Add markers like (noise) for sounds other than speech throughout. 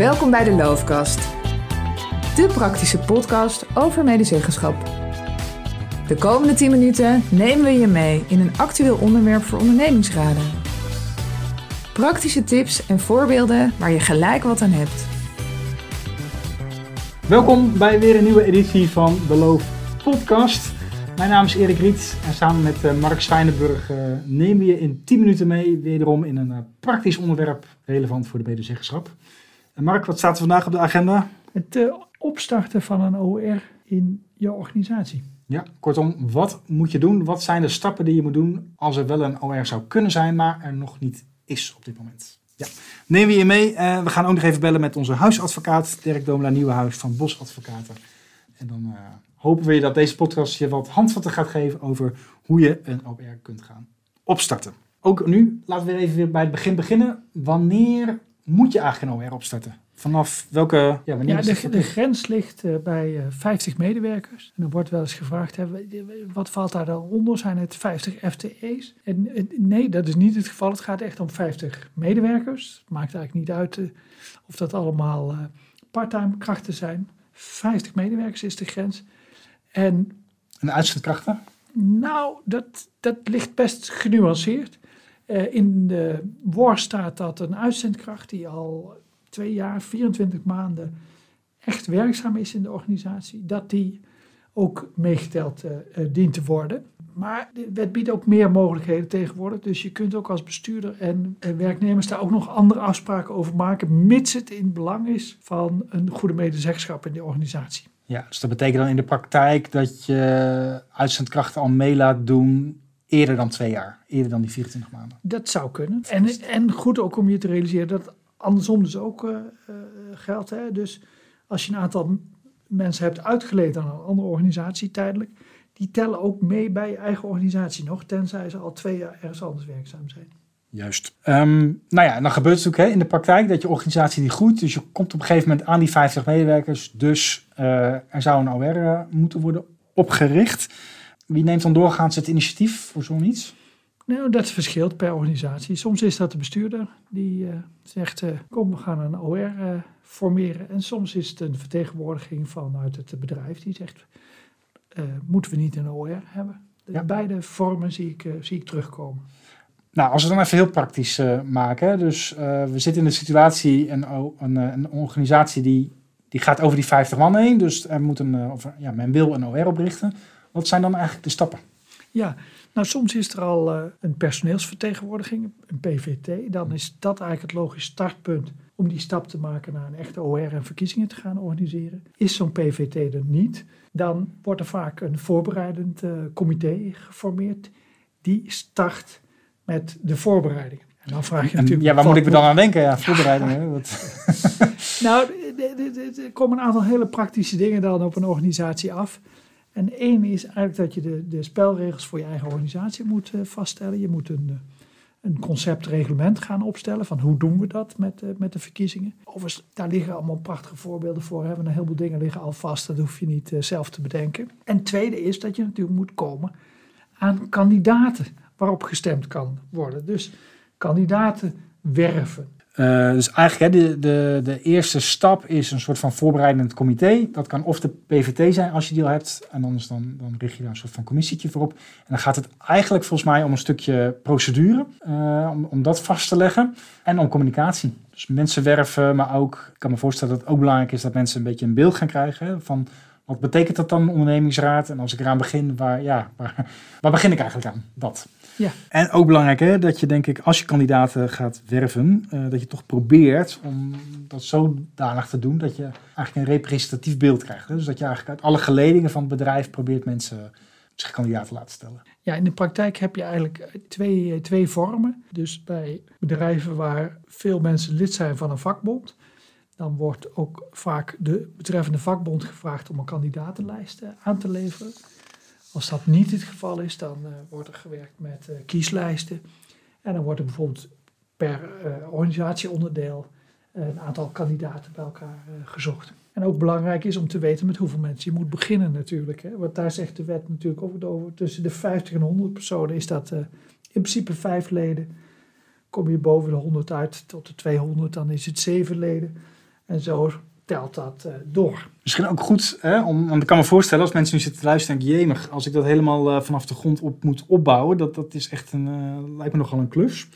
Welkom bij de Loofkast. De praktische podcast over medezeggenschap. De komende 10 minuten nemen we je mee in een actueel onderwerp voor ondernemingsraden. Praktische tips en voorbeelden waar je gelijk wat aan hebt. Welkom bij weer een nieuwe editie van de Loof Podcast. Mijn naam is Erik Riet en samen met uh, Mark Zwijnenburg uh, nemen we je in 10 minuten mee, wederom in een uh, praktisch onderwerp relevant voor de medezeggenschap. En Mark, wat staat er vandaag op de agenda? Het opstarten van een OR in je organisatie. Ja, kortom, wat moet je doen? Wat zijn de stappen die je moet doen als er wel een OR zou kunnen zijn, maar er nog niet is op dit moment? Ja. Neem we je mee. we gaan ook nog even bellen met onze huisadvocaat, Dirk Domela Nieuwenhuis van Bos Advocaten. En dan hopen we dat deze podcast je wat handvatten gaat geven over hoe je een OR kunt gaan opstarten. Ook nu, laten we even weer bij het begin beginnen. Wanneer moet je eigenlijk een OR opstarten? Vanaf welke... Ja, wanneer ja de, de grens ligt uh, bij uh, 50 medewerkers. En dan wordt wel eens gevraagd, hè, wat valt daar dan onder? Zijn het 50 FTE's? En nee, dat is niet het geval. Het gaat echt om 50 medewerkers. Het maakt eigenlijk niet uit eh, of dat allemaal parttime krachten zijn. 50 medewerkers is de grens. En, en uitzendkrachten? Nou, dat, dat ligt best genuanceerd. Uh, in de WOR staat dat een uitzendkracht die al twee jaar, 24 maanden echt werkzaam is in de organisatie, dat die ook meegeteld uh, uh, dient te worden. Maar de wet biedt ook meer mogelijkheden tegenwoordig. Dus je kunt ook als bestuurder en werknemers daar ook nog andere afspraken over maken, mits het in belang is van een goede medezeggenschap in de organisatie. Ja, dus dat betekent dan in de praktijk dat je uitzendkrachten al mee laat doen eerder dan twee jaar, eerder dan die 24 maanden. Dat zou kunnen. En, en goed ook om je te realiseren dat andersom dus ook uh, geldt. Hè? Dus als je een aantal mensen hebt uitgeleend aan een andere organisatie tijdelijk, die tellen ook mee bij je eigen organisatie nog, tenzij ze al twee jaar ergens anders werkzaam zijn. Juist. Um, nou ja, dan gebeurt het ook hè, in de praktijk dat je organisatie niet groeit. Dus je komt op een gegeven moment aan die 50 medewerkers. Dus uh, er zou een OR moeten worden opgericht. Wie neemt dan doorgaans het initiatief voor zoiets? Nou, dat verschilt per organisatie. Soms is dat de bestuurder die uh, zegt, kom we gaan een OR formeren. En soms is het een vertegenwoordiging vanuit het bedrijf die zegt, moeten we niet een OR hebben? Ja. Beide vormen zie ik, zie ik terugkomen. Nou, als we dan even heel praktisch maken. Dus we zitten in een situatie, een, een, eh, een, organisatie die, die gaat over die 50 man heen. Dus er moet een, of, ja, men wil een OR oprichten. Wat zijn dan eigenlijk de stappen? Ja, nou soms is er al uh, een personeelsvertegenwoordiging, een PVT. Dan is dat eigenlijk het logisch startpunt om die stap te maken naar een echte OR en verkiezingen te gaan organiseren. Is zo'n PVT er niet, dan wordt er vaak een voorbereidend comité geformeerd. Die start met de voorbereidingen. En dan vraag je natuurlijk... Ja, waar moet ik me dan aan denken? Ja, voorbereidingen. (laughs) nou, er komen een aantal hele praktische dingen dan op een organisatie af. En één is eigenlijk dat je de, de spelregels voor je eigen organisatie moet uh, vaststellen. Je moet een, uh, een conceptreglement gaan opstellen van hoe doen we dat met, uh, met de verkiezingen. Overigens, daar liggen allemaal prachtige voorbeelden voor. Hebben een heleboel dingen liggen al vast, dat hoef je niet zelf te bedenken. En tweede is dat je natuurlijk moet komen aan kandidaten waarop gestemd kan worden. Dus kandidaten werven. Uh, dus eigenlijk hè, de, de, de eerste stap is een soort van voorbereidend comité. Dat kan of de PVT zijn als je die al hebt. En anders dan, dan richt je daar een soort van commissietje voor op. En dan gaat het eigenlijk volgens mij om een stukje procedure. Uh, om, om dat vast te leggen. En om communicatie. Dus mensen werven, maar ook, ik kan me voorstellen dat het ook belangrijk is dat mensen een beetje een beeld gaan krijgen van wat betekent dat dan, ondernemingsraad? En als ik eraan begin, waar, ja, waar, waar begin ik eigenlijk aan? Dat. Ja. En ook belangrijk hè, dat je denk ik, als je kandidaten gaat werven, uh, dat je toch probeert om dat zodanig te doen dat je eigenlijk een representatief beeld krijgt. Hè? Dus dat je eigenlijk uit alle geledingen van het bedrijf probeert mensen zich kandidaat te laten stellen. Ja, in de praktijk heb je eigenlijk twee, twee vormen. Dus bij bedrijven waar veel mensen lid zijn van een vakbond, dan wordt ook vaak de betreffende vakbond gevraagd om een kandidatenlijst aan te leveren. Als dat niet het geval is, dan uh, wordt er gewerkt met uh, kieslijsten. En dan wordt er bijvoorbeeld per organisatieonderdeel een aantal kandidaten bij elkaar gezocht. En ook belangrijk is om te weten met hoeveel mensen je moet beginnen natuurlijk. Hè? Want daar zegt de wet natuurlijk ook over. Tussen de 50 en 100 personen is dat in principe vijf leden. Kom je boven de 100 uit tot de 200, dan is het zeven leden. En zo telt dat uh, door. Misschien ook goed, hè, om, want ik kan me voorstellen als mensen nu zitten te luisteren en jemig, als ik dat helemaal uh, vanaf de grond op moet opbouwen, dat, dat is echt een, uh, lijkt me nogal een klus.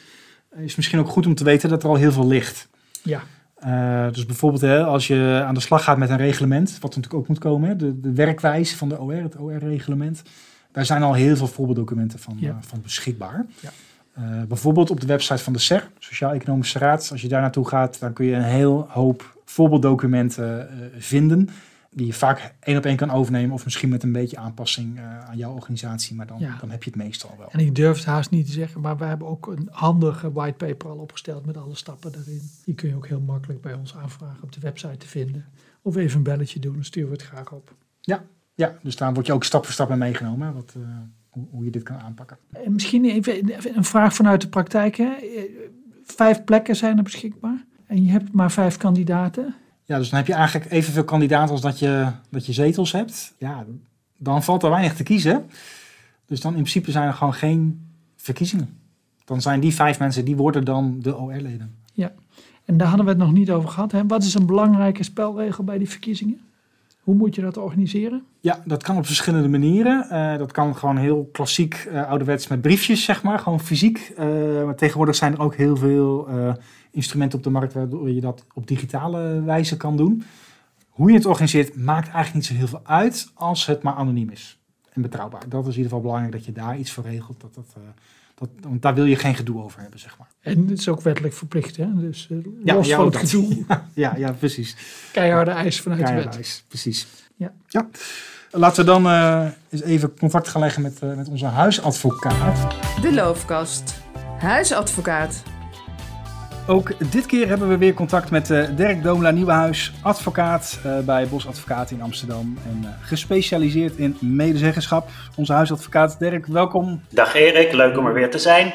Is misschien ook goed om te weten dat er al heel veel ligt. Ja. dus bijvoorbeeld hè, als je aan de slag gaat met een reglement, wat natuurlijk ook moet komen, hè, de, de werkwijze van de OR, het OR-reglement. Daar zijn al heel veel voorbeelddocumenten van, Ja. van beschikbaar. Ja. Uh, bijvoorbeeld op de website van de SER, Sociaal-Economische Raad. Als je daar naartoe gaat, dan kun je een heel hoop voorbeelddocumenten uh, vinden. Die je vaak één op één kan overnemen. Of misschien met een beetje aanpassing uh, aan jouw organisatie. Maar dan, Ja. dan heb je het meestal wel. En ik durf het haast niet te zeggen, maar we hebben ook een handige whitepaper al opgesteld met alle stappen daarin. Die kun je ook heel makkelijk bij ons aanvragen op de website te vinden. Of even een belletje doen, dan sturen we het graag op. Ja, dus daar word je ook stap voor stap mee meegenomen. hè, Wat, uh, hoe, hoe je dit kan aanpakken. En misschien even een vraag vanuit de praktijk. Hè? Vijf plekken zijn er beschikbaar en je hebt maar vijf kandidaten. Ja, dus dan heb je eigenlijk evenveel kandidaten als dat je, dat je zetels hebt. Ja, dan valt er weinig te kiezen. Dus dan in principe zijn er gewoon geen verkiezingen. Dan zijn die vijf mensen, die worden dan de OR-leden. En daar hadden we het nog niet over gehad. Hè? Wat is een belangrijke spelregel bij die verkiezingen? Hoe moet je dat organiseren? Ja, dat kan op verschillende manieren. Uh, dat kan gewoon heel klassiek uh, ouderwets met briefjes, zeg maar. Gewoon fysiek. Uh, maar tegenwoordig zijn er ook heel veel instrumenten op de markt waardoor je dat op digitale wijze kan doen. Hoe je het organiseert maakt eigenlijk niet zo heel veel uit als het maar anoniem is. En betrouwbaar. Dat is in ieder geval belangrijk dat je daar iets voor regelt. Dat, dat, dat, want daar wil je geen gedoe over hebben, zeg maar. En het is ook wettelijk verplicht, hè? Dus los ja, ja, van het dat. gedoe. (laughs) Ja, ja, precies. Keiharde eisen vanuit Keiharde de wet. eis, precies. Ja. ja. Laten we dan uh, eens even contact gaan leggen met, uh, met onze huisadvocaat. De Loofkast. Huisadvocaat. Ook dit keer hebben we weer contact met uh, Dirk Domela Nieuwenhuis, advocaat bij Bos Advocaat in Amsterdam en gespecialiseerd in medezeggenschap. Onze huisadvocaat Dirk, welkom. Dag Erik, leuk om er weer te zijn.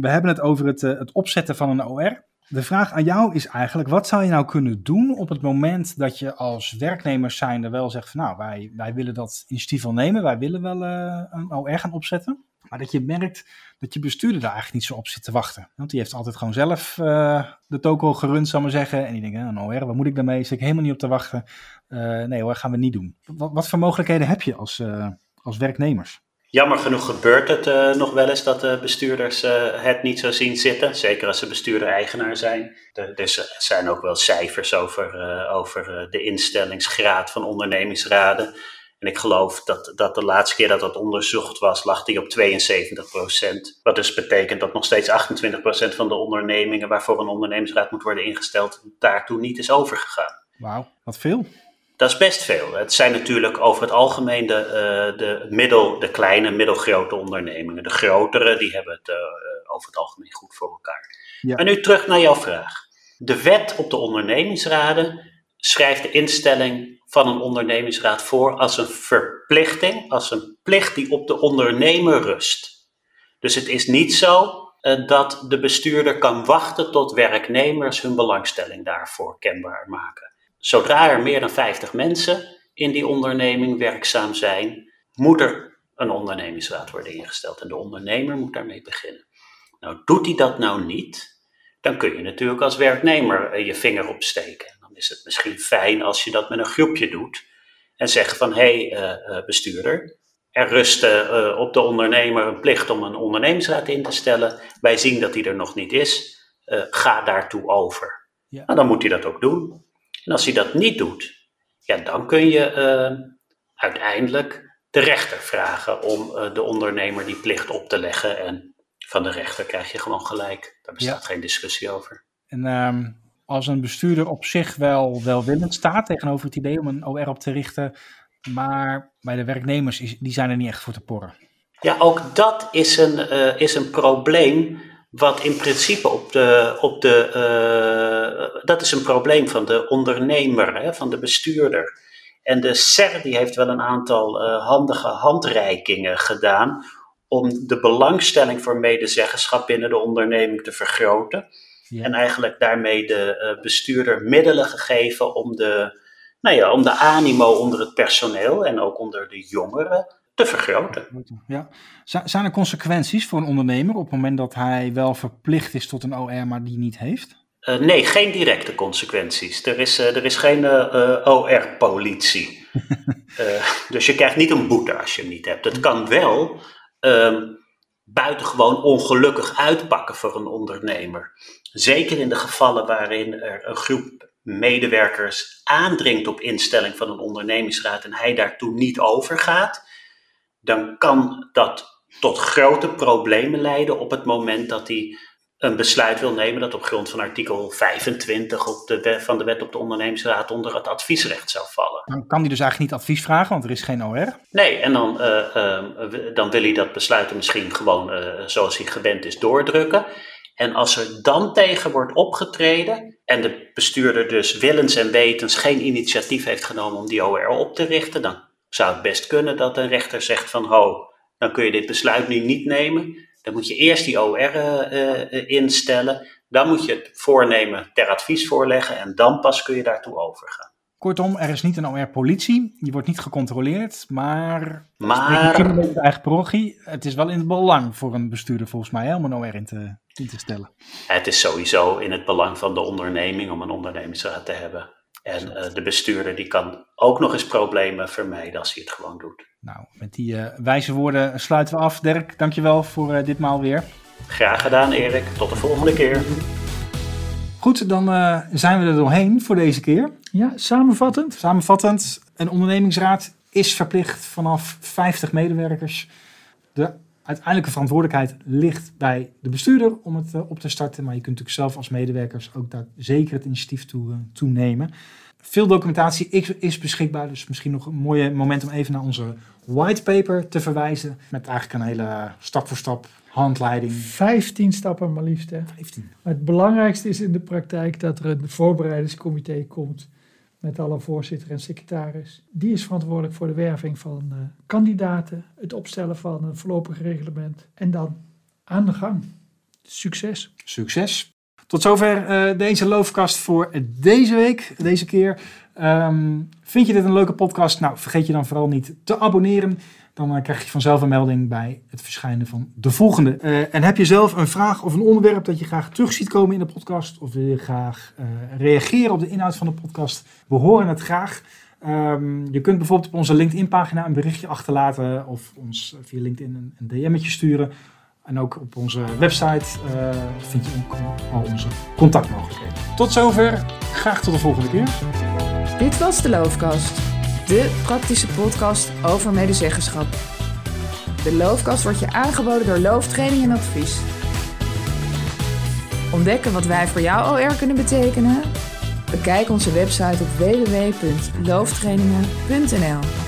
we hebben het over het, het opzetten van een OR. De vraag aan jou is eigenlijk, wat zou je nou kunnen doen op het moment dat je als werknemers zijnde wel zegt van nou, wij, wij willen dat initiatief wel nemen, wij willen wel een OR gaan opzetten. Maar dat je merkt dat je bestuurder daar eigenlijk niet zo op zit te wachten. Want die heeft altijd gewoon zelf uh, de toko gerund, zal maar zeggen. En die denkt, een OR, wat moet ik daarmee? Zit ik helemaal niet op te wachten. Uh, nee hoor, gaan we niet doen. Wat, wat voor mogelijkheden heb je als, uh, als werknemers? Jammer genoeg gebeurt het nog wel eens dat de bestuurders het niet zo zien zitten. Zeker als ze bestuurder-eigenaar zijn. Er, er zijn ook wel cijfers over, over de instellingsgraad van ondernemingsraden. En ik geloof dat, dat de laatste keer dat dat onderzocht was, lag die op 72% Wat dus betekent dat nog steeds 28% van de ondernemingen waarvoor een ondernemingsraad moet worden ingesteld, daartoe niet is overgegaan. Wauw, wat veel. Dat is best veel. Het zijn natuurlijk over het algemeen de, uh, de, middel, de kleine, middelgrote ondernemingen. De grotere, die hebben het uh, over het algemeen goed voor elkaar. Ja. Maar nu terug naar jouw vraag. De wet op de ondernemingsraden schrijft de instelling van een ondernemingsraad voor als een verplichting, als een plicht die op de ondernemer rust. Dus het is niet zo uh, dat de bestuurder kan wachten tot werknemers hun belangstelling daarvoor kenbaar maken. Zodra er meer dan 50 mensen in die onderneming werkzaam zijn, moet er een ondernemingsraad worden ingesteld. En de ondernemer moet daarmee beginnen. Nou, doet hij dat nou niet, dan kun je natuurlijk als werknemer je vinger opsteken. Dan is het misschien fijn als je dat met een groepje doet. En zeggen van, hé hey, uh, bestuurder, er rust uh, op de ondernemer een plicht om een ondernemingsraad in te stellen. Wij zien dat die er nog niet is. ga daartoe over. Ja. Nou, dan moet hij dat ook doen. En als hij dat niet doet, ja, dan kun je uh, uiteindelijk de rechter vragen om de ondernemer die plicht op te leggen. En van de rechter krijg je gewoon gelijk. Daar bestaat ja. geen discussie over. En um, als een bestuurder op zich wel welwillend staat tegenover het idee om een OR op te richten, maar bij de werknemers die zijn er niet echt voor te porren. Ja, ook dat is een, uh, is een probleem wat in principe op de, op de uh, dat is een probleem van de ondernemer, hè, van de bestuurder. En de SER die heeft wel een aantal uh, handige handreikingen gedaan om de belangstelling voor medezeggenschap binnen de onderneming te vergroten. Ja. En eigenlijk daarmee de uh, bestuurder middelen gegeven om de, nou ja, om de animo onder het personeel en ook onder de jongeren te vergroten. Ja. Zijn er consequenties voor een ondernemer op het moment dat hij wel verplicht is tot een OR, maar die niet heeft? nee, geen directe consequenties. Er is, er is geen OR-politie. (laughs) dus je krijgt niet een boete als je hem niet hebt. Het kan wel um, buitengewoon ongelukkig uitpakken voor een ondernemer. Zeker in de gevallen waarin er een groep medewerkers aandringt op instelling van een ondernemingsraad en hij daartoe niet overgaat, dan kan dat tot grote problemen leiden op het moment dat hij een besluit wil nemen dat op grond van artikel 25 op de van de wet op de ondernemingsraad onder het adviesrecht zou vallen. Dan kan hij dus eigenlijk niet advies vragen, want er is geen OR. Nee, en dan, uh, uh, dan wil hij dat besluit misschien gewoon uh, zoals hij gewend is doordrukken. En als er dan tegen wordt opgetreden en de bestuurder dus willens en wetens geen initiatief heeft genomen om die OR op te richten, dan zou het best kunnen dat een rechter zegt van ho, dan kun je dit besluit nu niet nemen. Dan moet je eerst die OR uh, uh, instellen, dan moet je het voornemen ter advies voorleggen en dan pas kun je daartoe overgaan. Kortom, er is niet een OR-politie, die wordt niet gecontroleerd, maar... Maar... eigen parochie, het is wel in het belang voor een bestuurder volgens mij om een OR in te, in te stellen. Het is sowieso in het belang van de onderneming om een ondernemingsraad te hebben. En uh, de bestuurder die kan ook nog eens problemen vermijden als hij het gewoon doet. Nou, met die uh, wijze woorden sluiten we af. Dirk, dankjewel voor uh, ditmaal weer. Graag gedaan Erik, tot de volgende keer. Goed, dan zijn we er doorheen voor deze keer. Ja, samenvattend? Samenvattend, een ondernemingsraad is verplicht vanaf 50 medewerkers. De uiteindelijke verantwoordelijkheid ligt bij de bestuurder om het uh, op te starten. Maar je kunt natuurlijk zelf als medewerkers ook daar zeker het initiatief toe, uh, toenemen. Veel documentatie is, is, beschikbaar, dus misschien nog een mooi moment om even naar onze whitepaper te verwijzen. Met eigenlijk een hele stap voor stap handleiding. 15 stappen maar liefst. Hè? 15. Maar het belangrijkste is in de praktijk dat er een voorbereidingscomité komt met alle voorzitter en secretaris. Die is verantwoordelijk voor de werving van uh, kandidaten, het opstellen van een voorlopig reglement en dan aan de gang. Succes. Succes. Tot zover uh, deze loofkast voor deze week, deze keer. Um, vind je dit een leuke podcast? Nou, vergeet je dan vooral niet te abonneren. Dan uh, krijg je vanzelf een melding bij het verschijnen van de volgende. Uh, en heb je zelf een vraag of een onderwerp dat je graag terug ziet komen in de podcast? Of wil je graag uh, reageren op de inhoud van de podcast? We horen het graag. Um, je kunt bijvoorbeeld op onze LinkedIn-pagina een berichtje achterlaten. Of ons via LinkedIn een, een DM'tje sturen. En ook op onze website vind je ook al onze contactmogelijkheden. Tot zover. Graag tot de volgende keer. Dit was de Loofkast. De praktische podcast over medezeggenschap. De Loofkast wordt je aangeboden door Looftraining en Advies. Ontdekken wat wij voor jou OR kunnen betekenen? Bekijk onze website op www.looftrainingen.nl